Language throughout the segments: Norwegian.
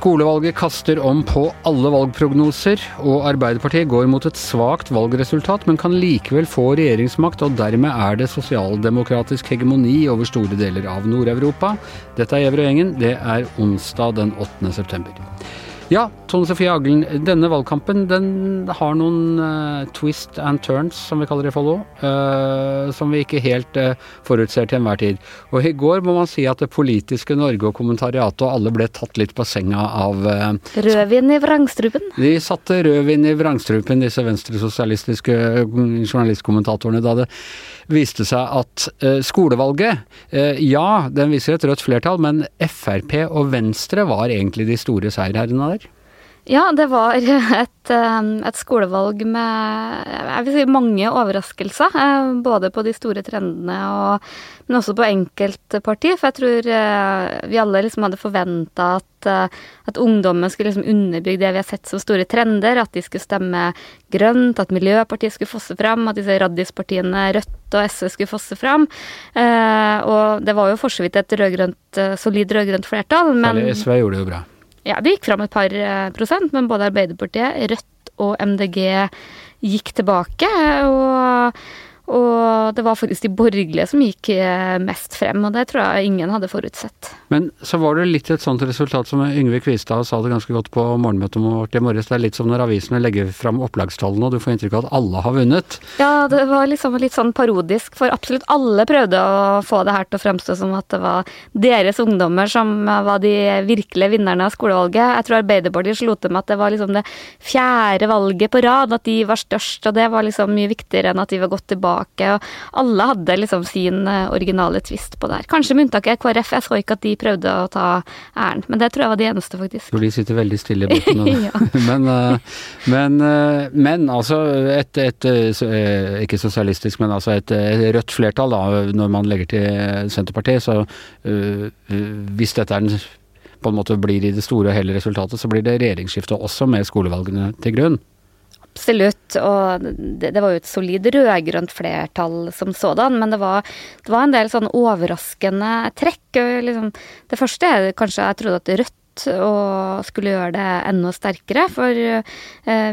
Skolevalget kaster om på alle valgprognoser, og Arbeiderpartiet går mot et svakt valgresultat, men kan likevel få regjeringsmakt, og dermed er det sosialdemokratisk hegemoni over store deler av Nord-Europa. Dette er Gjever og gjengen. Det er onsdag den 8. september. Ja, Tone Sofie Aglen. Denne valgkampen den har noen uh, twist and turns, som vi kaller det i Follo. Uh, som vi ikke helt uh, forutser til enhver tid. Og i går må man si at det politiske Norge og kommentariatet og alle ble tatt litt på senga av Rødvin i vrangstrupen? De satte rødvin i vrangstrupen, disse venstresosialistiske journalistkommentatorene, da det viste seg at skolevalget, ja, den viser et rødt flertall, men Frp og Venstre var egentlig de store seierherrene der. Ja, det var et, eh, et, skolevalg med jeg vil si, mange overraskelser. Eh, både på de store trendene, og, men også på enkeltparti. For jeg tror eh, vi alle liksom hadde forventa at, at ungdommen skulle liksom underbygge det vi har sett som store trender. At de skulle stemme grønt, at Miljøpartiet skulle fosse fram, at disse raddispartiene Rødt og SV skulle fosse fram. Og det var jo for så vidt et rødgrønt, solid rød-grønt flertall. Men Særlig SV gjorde det jo bra. Ja, det gikk fram et par eh, prosent, men både Arbeiderpartiet, Rødt og MDG gikk tilbake. Og og det var faktisk de borgerlige som gikk eh, mest frem, og det tror jeg ingen hadde forutsett. Men så var det litt et sånt resultat som Yngve Kvistad sa det ganske godt på morgenmøtet vårt i morges. Det er litt som når avisene legger fram opplagstallene og du får inntrykk av at alle har vunnet. Ja, det var liksom litt sånn parodisk, for absolutt alle prøvde å få det her til å fremstå som at det var deres ungdommer som var de virkelige vinnerne av skolevalget. Jeg tror Arbeiderpartiet slo til med at det var liksom det fjerde valget på rad, at de var størst, og det var liksom mye viktigere enn at de var gått tilbake tilbake. og Alle hadde liksom sin eh, originale twist på det her. Kanskje med unntak av KrF. Jeg så ikke at de prøvde å ta æren, men det tror jeg var de eneste, faktisk. For de sitter veldig stille i båten nå. men, eh, men, eh, men, altså et, et, Ikke sosialistisk, men altså et, rødt flertall, da, når man legger til Senterpartiet, så hvis dette er den på en måte blir i det store og hele resultatet, så blir det regjeringsskifte også med skolevalgene til grunn. Absolutt, og det, det, var jo et solid rød-grønt flertall som sådan, men det var, det var en del sånn overraskende trekk. Liksom, det første er kanskje jeg trodde at Rødt og skulle gjøre det enda sterkere. For eh,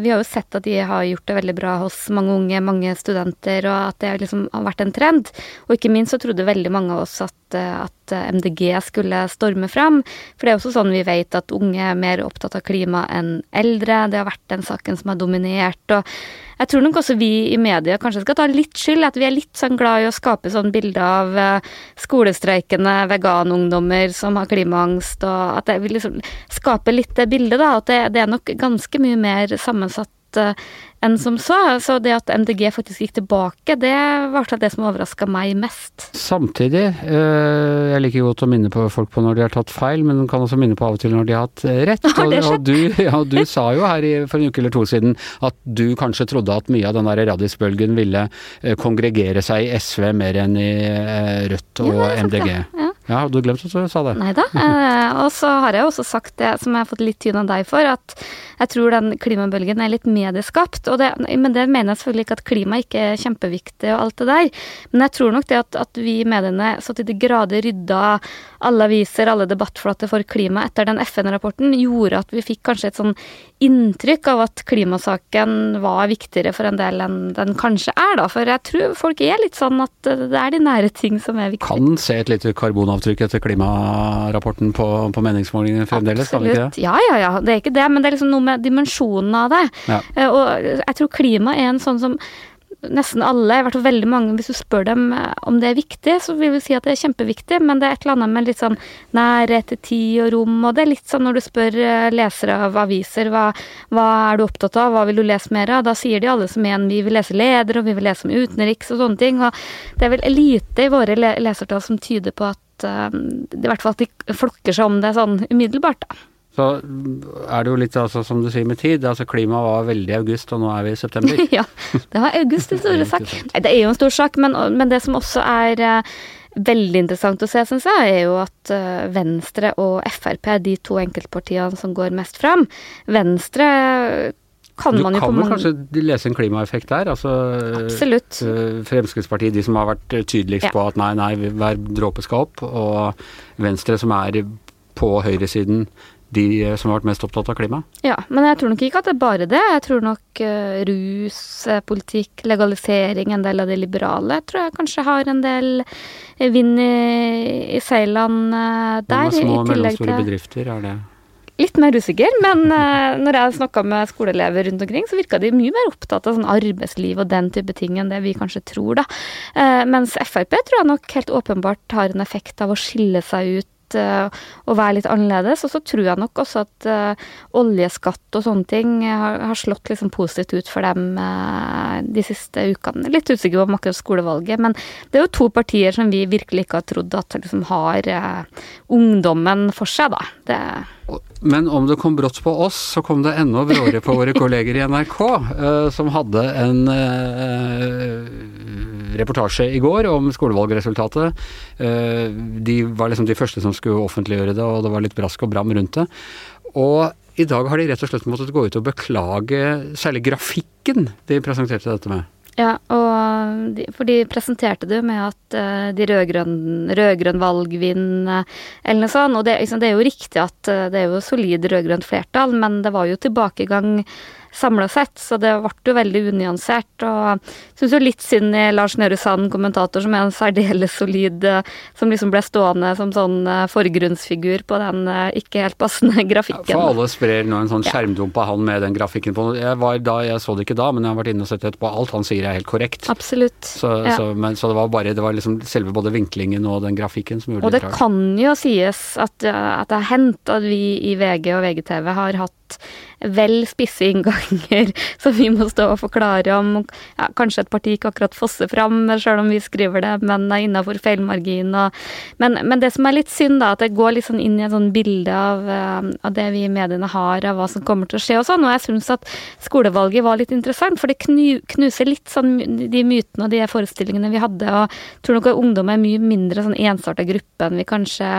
vi har jo sett at de har gjort det veldig bra hos mange unge, mange studenter, og at det liksom har vært en trend. Og ikke minst så trodde veldig mange av oss at, at MDG skulle storme fram. For det er også sånn vi vet at unge er mer opptatt av klima enn eldre. Det har vært den saken som har dominert. og jeg tror nok også vi i media kanskje skal ta litt skyld. At vi er litt sånn glad i å skape sånn bilde av uh, skolestreikende veganungdommer som har klimaangst, og at det vil liksom skape litt det bildet, da. At det, det er nok ganske mye mer sammensatt enn som så. Så det at MDG faktisk gikk tilbake, det var det som overraska meg mest. Samtidig, eh, jeg liker godt å minne på folk på når de har tatt feil, men kan også minne på av og til når de har hatt eh, rett. Og, og, du, ja, du, sa jo her for en uke eller to siden at du kanskje trodde at mye av den der radisbølgen ville eh, kongregere seg i SV mer enn i Rødt og ja, MDG. Ja. Ja, hadde du glemt at du sa det? Nei da. Eh, og så har jeg også sagt det som jeg har fått litt tyn av deg for, at jeg tror den klimabølgen er litt medieskapt. Det, men det mener jeg selvfølgelig ikke at klima ikke er kjempeviktig og alt det der. Men jeg tror nok det at, at vi i mediene så til de grader rydda alle aviser, alle debattflater for klima etter den FN-rapporten, gjorde at vi fikk kanskje et sånn inntrykk av at klimasaken var viktigere for en del enn den kanskje er, da. For jeg tror folk er litt sånn at det er de nære ting som er viktig. Kan se et lite karbonavtrykk etter klimarapporten på, på meningsmålingene fremdeles, det? Ja, ja, ja. Det er ikke det, men det er liksom noe med dimensjonen av det. Ja. Eh, og jeg tror klima er en sånn som nesten alle, i hvert fall veldig mange, hvis du spør dem eh, om det er viktig, så vil vi si at det er kjempeviktig, men det er et eller annet med litt sånn nærhet til tid og rom, og det er litt sånn når du spør eh, lesere av aviser hva, hva er du opptatt av, hva vil du lese mer av, da sier de alle som en vi vil lese leder, og vi vil lese om utenriks og sånne ting, og det er vel lite i våre lesertall som tyder på at uh, i hvert fall at de flokker seg om det sånn umiddelbart, da. Så er det jo litt altså, som du sier med tid. altså Klimaet var veldig i august, og nå er vi i september. ja, det var august en store sak. Nei, det er jo en stor sak, men, men det som også er uh, veldig interessant å se, syns jeg, er jo at uh, Venstre og Frp er de to enkeltpartiene som går mest fram. Venstre kan du man jo kan på mange kanskje lese en klimaeffekt der? Altså, Absolutt. eh, Fremskrittspartiet, de som har vært tydeligst Ja. på at nei, nei, hver dråpe skal opp. Og Venstre, som er på høyresiden, de eh, som har vært mest opptatt av klima. Ja, men jeg tror nok ikke at det er bare det. Jeg tror nok uh, rus, eh, politikk, legalisering, en del av det liberale, tror jeg kanskje har en del eh, vind i, i seilene eh, der. med små og mellomstore bedrifter, er det Litt mer usikker, men uh, når jeg snakka med skoleelever rundt omkring, så virka de mye mer opptatt av sånn arbeidsliv og den type ting enn det vi kanskje tror, da. Uh, mens Frp tror jeg nok helt åpenbart har en effekt av å skille seg ut eh, og være litt annerledes. Og så tror jeg nok også at uh, oljeskatt og sånne ting har, har slått liksom positivt ut for dem uh, de siste ukene. Litt usikker på om akkurat skolevalget, men det er jo to partier som vi virkelig ikke har trodd at liksom har uh, ungdommen for seg, da. Det Men om det kom brått på oss, så kom det enda bråere på våre kolleger i NRK, eh, som hadde en eh, reportasje i går om skolevalgresultatet. Eh, de var liksom de første som skulle offentliggjøre det, og det var litt brask og bram rundt det. Og i dag har de rett og slett måttet gå ut og beklage særlig grafikken de presenterte dette med. Ja, og de, for de presenterte det jo med at uh, de rød-grønn rød-grønn valgvinn, eh, eller noe sånt. Og det, liksom, det er jo riktig at uh, det er jo solid rød-grønt flertall, men det var jo tilbakegang samla sett, så det ble jo veldig unyansert. Og jeg syns jo litt synd i Lars Nehru Sand, kommentator, som er en særdeles solid eh, Som liksom ble stående som sånn eh, forgrunnsfigur på den eh, ikke helt passende grafikken. For alle sprer nå en sånn Ja. skjermdump av han med den grafikken på. Jeg var da, jeg så det ikke da, men jeg har vært inne og sett etterpå. Alt han sier er helt korrekt. Absolutt. Så, Ja. så, men, så det var bare det var liksom selve både vinklingen og den grafikken som gjorde Og det det Og det kan jo sies at, at det har hendt at vi i VG og VGTV har hatt vel spisse innganger som vi må stå og forklare om. Ja, kanskje et parti ikke akkurat fosser fram, selv om vi skriver det, men er innafor feilmargin. Og, men, men det som er litt synd, da, at det går litt sånn inn i et sånn bilde av, uh, av det vi i mediene har, av hva som kommer til å skje og sånn. Og jeg syns at skolevalget var litt interessant, for det knu, knuser litt sånn de mytene og de forestillingene vi hadde. Og jeg tror nok at ungdom er mye mindre sånn ensarta gruppe enn vi kanskje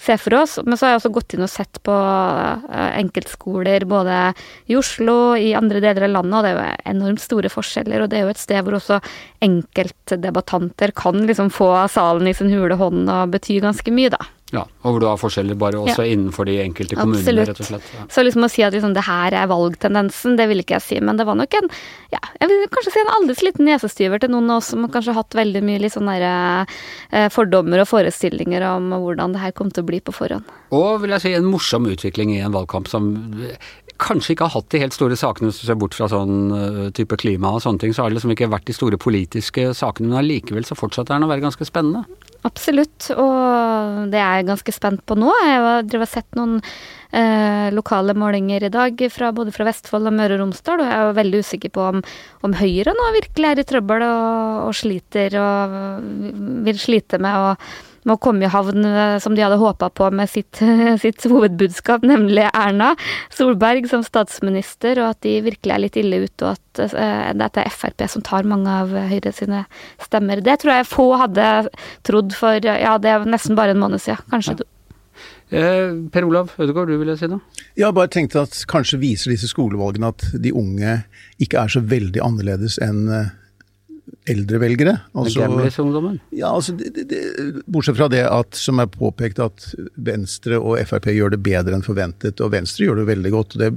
ser for oss. Men så har jeg også gått inn og sett på eh, enkeltskoler både i Oslo, i andre deler av landet, og det er jo enormt store forskjeller. Og det er jo et sted hvor også enkeltdebattanter kan liksom få salen i sin hule hånd og bety ganske mye, da. Ja, og hvor du har forskjeller bare også innenfor de enkelte kommunene, Absolutt. rett og slett. Ja. Så liksom å si at liksom det her er valgtendensen, det vil ikke jeg si, men det var nok en ja, jeg vil kanskje si en aldri liten nesestyver til noen av oss som kanskje har hatt veldig mye litt sånne der, eh, fordommer og forestillinger om hvordan det her kom til å bli på forhånd. Og vil jeg si en morsom utvikling i en valgkamp som kanskje ikke har hatt de helt store sakene, hvis du ser bort fra sånn uh, type klima og sånne ting, så har det liksom ikke vært de store politiske sakene, men allikevel så fortsetter den å være ganske spennende. Absolutt, og det er jeg ganske spent på nå. Jeg har sett noen eh, lokale målinger i dag, fra, både fra Vestfold og Møre og Romsdal, og jeg er veldig usikker på om, om Høyre nå virkelig er i trøbbel og, og sliter og vil slite med å med å komme i havn eh, som de hadde håpa på med sitt, sitt hovedbudskap, nemlig Erna Solberg som statsminister, og at de virkelig er litt ille ute, og at eh, dette er Frp som tar mange av Høyre sine stemmer. Det tror jeg få hadde trodd for ja, det er nesten bare en måned siden. Kanskje Ja. Eh, per Olav Ødegaard, du ville si noe? Jeg har bare tenkt at kanskje viser disse skolevalgene at de unge ikke er så veldig annerledes enn eldre velgere. Altså, Gamlis-ungdommen? ja, altså, det, det, det, bortsett fra det at, som er påpekt, at Venstre og Frp gjør det bedre enn forventet, og Venstre gjør det veldig godt. og Det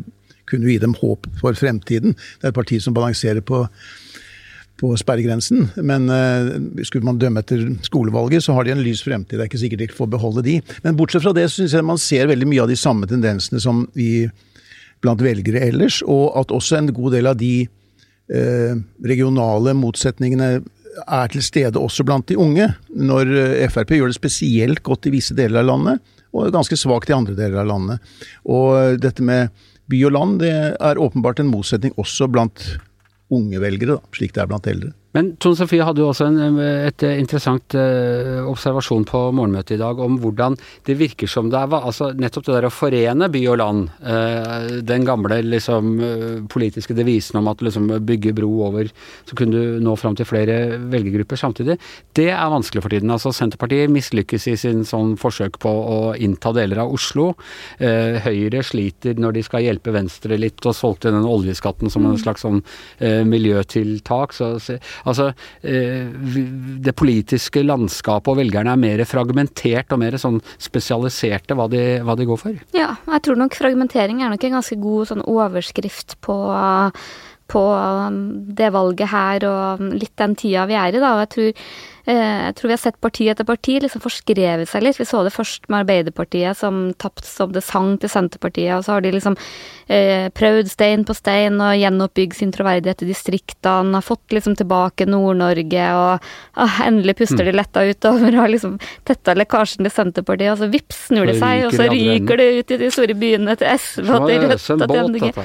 kunne gi dem håp for fremtiden. Det er et parti som balanserer på på sperregrensen, men uh, skulle man dømme etter skolevalget, så har de en lys fremtid. Det er ikke sikkert de får beholde de. Men bortsett fra det, så syns jeg man ser veldig mye av de samme tendensene som vi blant velgere ellers, og at også en god del av de regionale motsetningene er til stede også blant de unge. Når uh, Frp gjør det spesielt godt i visse deler av landet, og ganske svakt i andre deler av landet. Og dette med by og land, det er åpenbart en motsetning også blant unge velgere, da, slik det er blant eldre. Men Tone Sofie hadde jo også en et interessant uh, observasjon på morgenmøtet i dag om hvordan det virker som det er altså nettopp det der å forene by og land. Uh, den gamle liksom politiske devisen om at liksom bygge bro over, så kunne du nå fram til flere velgergrupper samtidig. Det er vanskelig for tiden. Altså Senterpartiet mislykkes i sin sånn forsøk på å innta deler av Oslo. Høyre sliter når de skal hjelpe Venstre litt og solgte den oljeskatten som en mm. slags sånn miljøtiltak. så Altså, eh, det politiske landskapet og velgerne er mer fragmentert og mer sånn spesialiserte hva de, hva de går for? Ja, jeg tror nok fragmentering er nok en ganske god sånn overskrift på på det valget her og litt den tida vi er i, da. Og jeg tror jeg tror vi har sett parti etter parti liksom forskrevet seg litt. Vi så det først med Arbeiderpartiet, som tapte som det sang til Senterpartiet. Og så har de liksom eh, prøvd stein på stein og gjenoppbygge sin troverdighet i distriktene. Har fått liksom tilbake Nord-Norge, og ah, endelig puster de mm. letta utover. Har liksom tetta lekkasjen til Senterpartiet, og så vips snur det seg, og så ryker det ut i de store byene til SV og til Rødt og til MDG.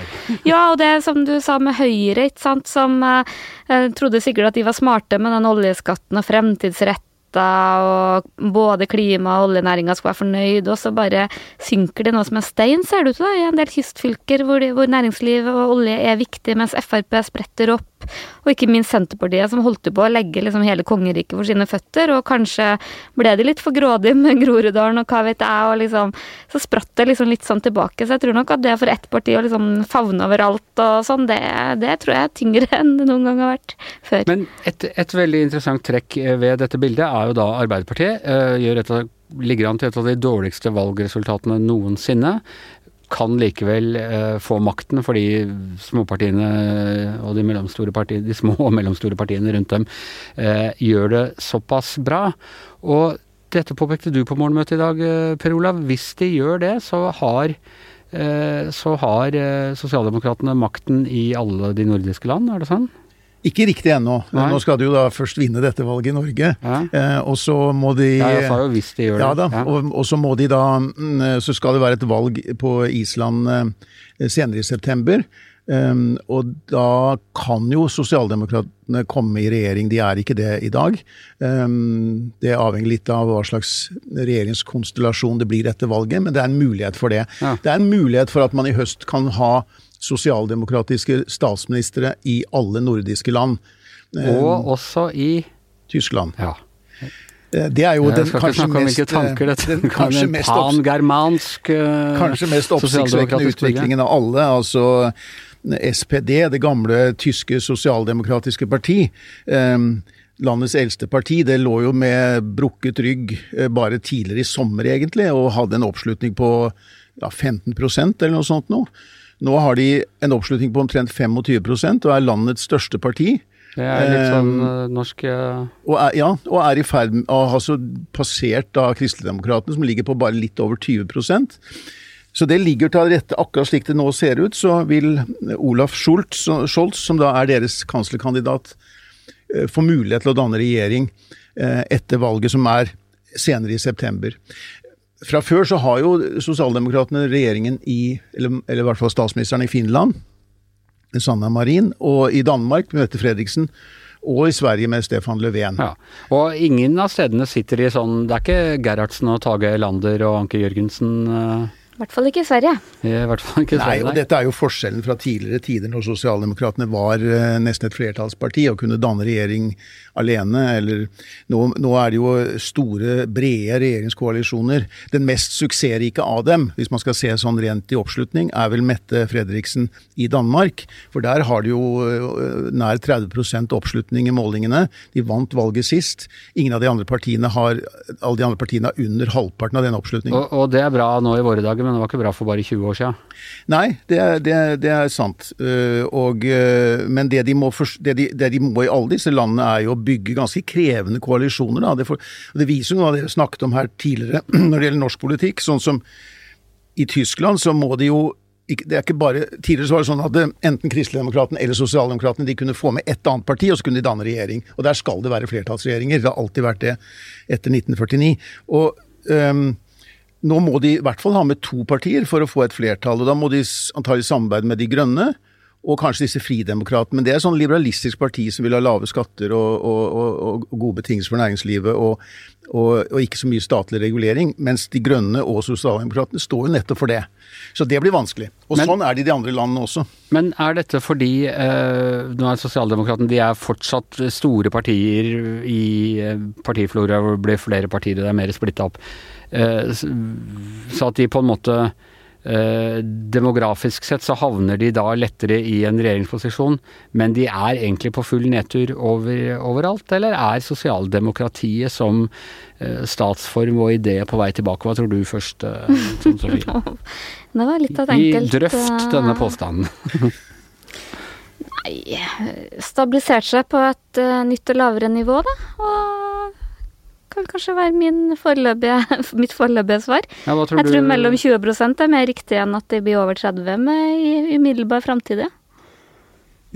Ja, og det som du sa med Høyre, ikke sant, som eh, trodde sikkert at de var smarte med den oljeskatten og frem fremtidsretta, og både klima og oljenæringa skal være fornøyd, og så bare synker det noe som en stein, ser det ut til, i en del kystfylker hvor, hvor næringsliv og olje er viktig, mens Frp spretter opp og ikke minst Senterpartiet, som holdt på å legge liksom hele kongeriket for sine føtter. Og kanskje ble de litt for grådige med Groruddalen og hva vet jeg, og liksom Så spratt det liksom litt sånn tilbake. Så jeg tror nok at det for ett parti å liksom favne overalt og sånn, det, det, tror jeg er tyngre enn det noen gang har vært før. Men et, et veldig interessant trekk ved dette bildet er jo da Arbeiderpartiet. øh, gjør et av ligger an til et av de dårligste valgresultatene noensinne kan likevel eh, få makten fordi småpartiene og de, partiene, de, små og mellomstore partiene rundt dem eh, gjør det såpass bra. Og dette påpekte du på morgenmøtet i dag, eh, Per Olav. Hvis de gjør det, så har, eh, så har eh, sosialdemokratene makten i alle de nordiske land, er det sånn? Ikke riktig ennå. Nå skal de jo da først vinne dette valget i Norge. Ja. Eh, og så må de Ja, jeg sa jo hvis de gjør ja, det. Ja. Og, og, så må de da mm, Så skal det være et valg på Island eh, senere i september. Um, og da kan jo sosialdemokratene komme i regjering. De er ikke det i dag. Um, det avhenger litt av hva slags regjeringskonstellasjon det blir etter valget, men det er en mulighet for det. Ja. Det er en mulighet for at man i høst kan ha sosialdemokratiske statsministre i alle nordiske land. Og um, også i Tyskland. Ja. Eh, det er jo den kanskje mest, tanker, den kanskje mest pangermansk Kanskje mest oppsiktsvekkende utviklingen av alle. altså SPD, det gamle tyske sosialdemokratiske parti. Landets eldste parti, det lå jo med brukket rygg eh, bare tidligere i sommer, egentlig, og hadde en oppslutning på ja, 15% eller noe sånt nå. Nå har de en oppslutning på omtrent 25% og er landets største parti. Det er litt sånn eh, norsk uh... og er, Ja, og er i ferd med å ha så passert da Kristeligdemokratene, som ligger på bare litt over 20% Så det ligger til rette akkurat slik det nå ser ut. Så vil Olaf Scholz, Scholz som da er deres kanslerkandidat, uh, få mulighet til å danne regjering etter valget som er senere i september. Fra før så har jo sosialdemokratene regjeringen i, eller, eller, i hvert fall statsministeren i Finland, Sanna Marin, og i Danmark med Mette Fredriksen, og i Sverige med Stefan Löfven. Ja. Og ingen av stedene sitter i sånn Det er ikke Gerhardsen og Tage Lander og Anke Jørgensen? I hvert fall ikke i Sverige. I hvert fall ikke i Sverige, nei. Og dette er jo forskjellen fra tidligere tider når sosialdemokratene var uh, nesten et flertallsparti og kunne danne regjering alene. Eller nå, nå, er det jo store, brede regjeringskoalisjoner. Den mest suksessrike av dem, hvis man skal se sånn rent i oppslutning, er vel Mette Fredriksen i Danmark. For der har de jo uh, nær 30 oppslutning i målingene. De vant valget sist. Ingen av de andre partiene har alle de andre partiene har under halvparten av den oppslutningen. Og, og det er bra nå i våre dager men det var ikke bra for bare 20 år siden? Nei, det, det, det er sant. Eh, og, eh, men det de, må, de, det de, må, i alle disse landene, er jo å bygge ganske krevende koalisjoner. Da. Det, for, det viser noe av det dere snakket om her tidligere når det gjelder norsk politikk. Sånn som i Tyskland så må de jo det er ikke bare, Tidligere så var det sånn at enten Kristeligdemokratene eller Sosialdemokratene de kunne få med ett annet parti, og så kunne de danne regjering. Og Der skal det være flertallsregjeringer. Det har alltid vært det etter 1949. Og um, nå må de i hvert fall ha med to partier for å få et flertall. og Da må de antagelig samarbeide med De grønne. og kanskje disse fridemokratene. Men det er sånn liberalistisk parti som vil ha lave skatter og, og, og, og gode betingelser for næringslivet, og, og, ikke så mye statlig regulering. Mens De grønne og sosialdemokratene står jo nettopp for det. Så det blir vanskelig. Og men, sånn er det i de andre landene også. Men er dette fordi eh, nå er Sosialdemokratene de er fortsatt store partier i eh, partiflora hvor det blir flere partier, det er mer splitta opp. Eh, så at de på en måte Eh, demografisk sett så havner de da lettere i en regjeringsposisjon, men de er egentlig på full nedtur over, overalt? Eller er sosialdemokratiet som eh, statsform og idé på vei tilbake? Hva tror du først, Trond Sofie? Det var litt av et enkelt Drøft denne påstanden. Nei, stabilisert seg på et nytt og lavere nivå, da. Og kan kanskje være min forløpige, mitt foreløpige svar. Ja, jeg tror du... mellom 20% er mer riktig enn at det blir over 30 med i umiddelbar framtid.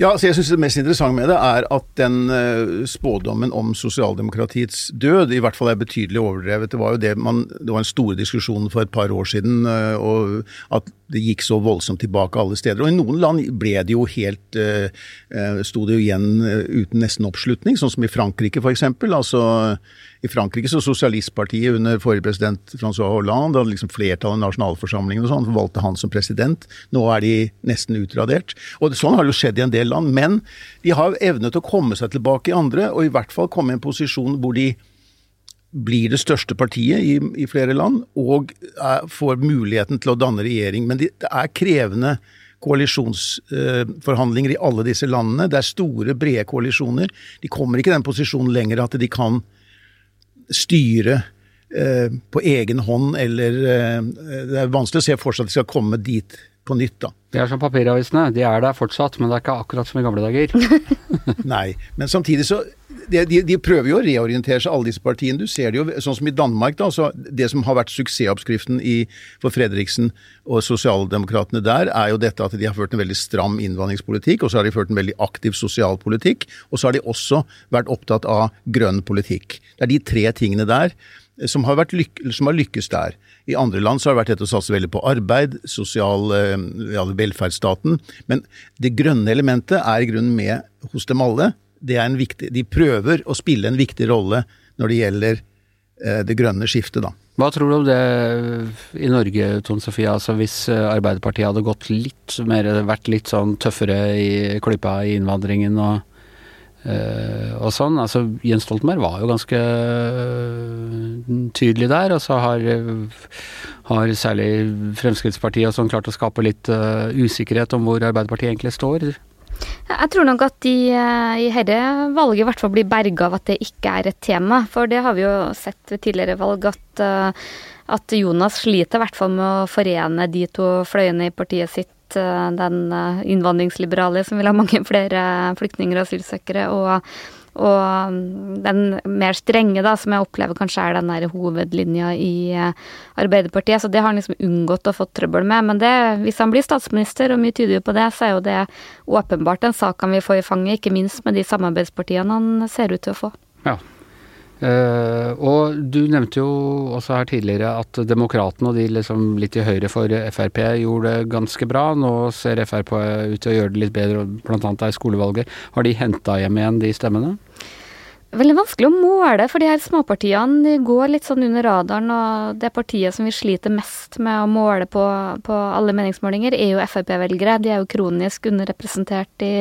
Ja, så jeg synes Det mest interessante med det er at den uh, spådommen om sosialdemokratiets død i hvert fall er betydelig overdrevet. Det var jo det, man, det var en stor diskusjon for et par år siden, uh, og at det gikk så voldsomt tilbake alle steder. Og I noen land ble det jo helt uh, sto det jo igjen uten nesten oppslutning, sånn som i Frankrike f.eks. Altså, I Frankrike så Sosialistpartiet under forrige president Francois Hollande hadde liksom flertallet i nasjonalforsamlingen og sånn, valgte han som president. Nå er de nesten utradert. Og Sånn har det jo skjedd i en del land. Men de har evnet å komme seg tilbake i andre, og i hvert fall komme i en posisjon hvor de blir det største partiet i, i flere land, og er, får muligheten til å danne regjering. Men de, det er krevende koalisjonsforhandlinger uh, i alle disse landene. Det er store, brede koalisjoner. De kommer ikke i den posisjonen lenger at de kan styre uh, på egen hånd, eller uh, Det er vanskelig å se for seg at de skal komme dit på nytt, da. De er som papiravisene. De er der fortsatt, men det er ikke akkurat som i gamle dager. Nei, men samtidig så de, de, de, prøver jo å reorientere seg, alle disse partiene. Du ser det jo sånn som i Danmark. da, Det som har vært suksessoppskriften i, for Fredriksen og sosialdemokratene der, er jo dette at de har ført en veldig stram innvandringspolitikk, og så har de ført en veldig aktiv sosialpolitikk. Og så har de også vært opptatt av grønn politikk. Det er de tre tingene der som har, lyk som har lykkes der. I andre land så har det vært dette å satse veldig på arbeid, sosial eh, ja, velferdsstaten. Men det grønne elementet er i grunnen med hos dem alle. Viktig, de prøver å spille en viktig rolle når det gjelder eh, det grønne skiftet, da. Hva tror du om det i Norge, Tone Sofie? Altså hvis eh, Arbeiderpartiet hadde gått litt mer, vært litt sånn tøffere i klypa i innvandringen og og sånn. Altså, Jens Stoltenberg var jo ganske tydelig der, og så har, har særlig Fremskrittspartiet og sånn klart å skape litt usikkerhet om hvor Arbeiderpartiet egentlig står. Jeg tror nok at de i dette valget i hvert fall blir berga av at det ikke er et tema. For det har vi jo sett ved tidligere valg at, at Jonas sliter i hvert fall med å forene de to fløyene i partiet sitt Eh, den eh, innvandringsliberale som vil ha mange flere flyktninger og asylsøkere, og, og mm, den mer strenge, da, som jeg opplever kanskje er den der hovedlinja i eh, Arbeiderpartiet. Så det har han liksom unngått å få trøbbel med. Men det, hvis han blir statsminister, og mye tyder jo på det, så er jo det åpenbart en sak han vil få i fanget, ikke minst med de samarbeidspartiene han ser ut til å få. Ja, Uh, og du nevnte jo også her tidligere at Demokratene og de liksom litt i høyre for Frp gjorde det ganske bra. Nå ser Frp ut til å gjøre det litt bedre, bl.a. i skolevalget. Har de henta hjem igjen de stemmene? Veldig vanskelig å måle, for de her småpartiene de går litt sånn under radaren. Og det partiet som vi sliter mest med å måle på, på alle meningsmålinger, er jo Frp-velgere. De er jo kronisk underrepresentert i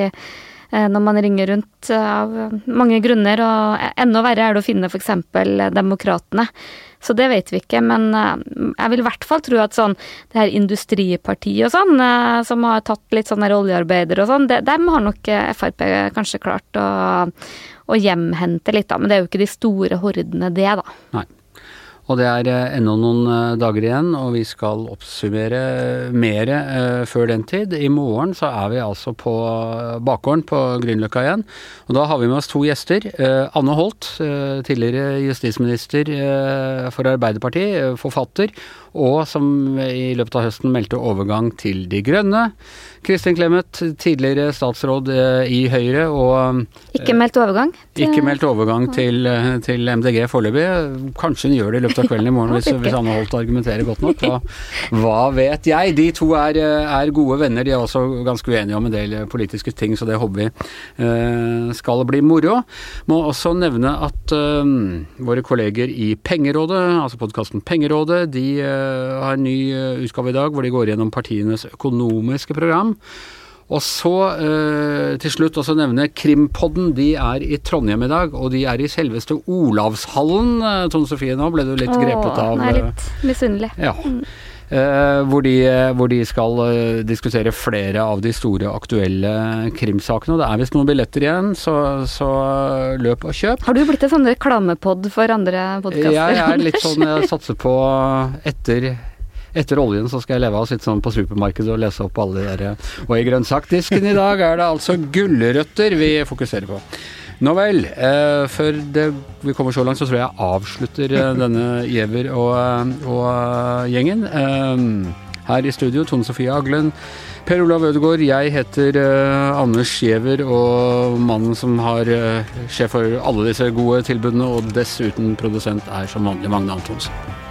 når man ringer rundt eh, av mange grunner, og enda verre er det å finne f.eks. Demokratene. Så det vet vi ikke, men eh, jeg vil i hvert fall tro at sånn det her industripartiet og sånn, som har tatt litt sånn oljearbeidere og sånn, dem har nok Frp kanskje klart å, å hjemhente litt, da. Men det er jo ikke de store hordene, det, da. Nei. Og det er eh, ennå noen eh, dager igjen, og vi skal oppsummere mer eh, før den tid. I morgen så er vi altså på bakgården på Grünerløkka igjen. Og da har vi med oss to gjester. Anne Holt, tidligere justisminister for Arbeiderpartiet, forfatter, og som i løpet av høsten meldte overgang til De Grønne. Kristin Clemet, tidligere statsråd eh, i Høyre og Ikke meldt overgang? til, ikke meldt overgang til, eh, til MDG foreløpig. Kanskje hun gjør det i løpet av kvelden i morgen hvis, hvis Anne Holt argumenterer godt nok. Hva, hva vet jeg? De to er, er, gode venner. De er også ganske uenige om en del politiske ting, så det håper vi skal bli moro. Må også nevne at um, våre kolleger i Pengerådet, altså podkasten Pengerådet, de har en ny utgave i dag hvor de går gjennom partienes økonomiske program. Og så eh, til slutt også nevne Krimpodden. De er i Trondheim i dag, og de er i selveste Olavshallen. Eh, Tone Sofie, nå ble du litt Åh, grepet av Nå er jeg litt misunnelig. Ja. Eh, hvor, de, hvor, de, skal uh, diskutere flere av de store aktuelle krimsakene. Og det er visst noen billetter igjen, så, så løp og kjøp. Har du blitt en sånn reklamepod for andre podkaster? Jeg er litt sånn jeg satser på etter etter oljen så skal jeg leve av å sitte sånn på supermarkedet og lese opp alle de der Og i grønnsakdisken i dag er det altså gulrøtter vi fokuserer på. Nå vel. Eh, før det, vi kommer så langt, så tror jeg jeg avslutter eh, denne Giæver og, eh, og uh, gjengen. Eh, her i studio Tone Sofie Aglen. Per Olav Ødegaard, jeg heter eh, Anders Giæver, og mannen som har sjef for alle disse gode tilbudene, og dessuten produsent, er som vanlig Magne Antonsen.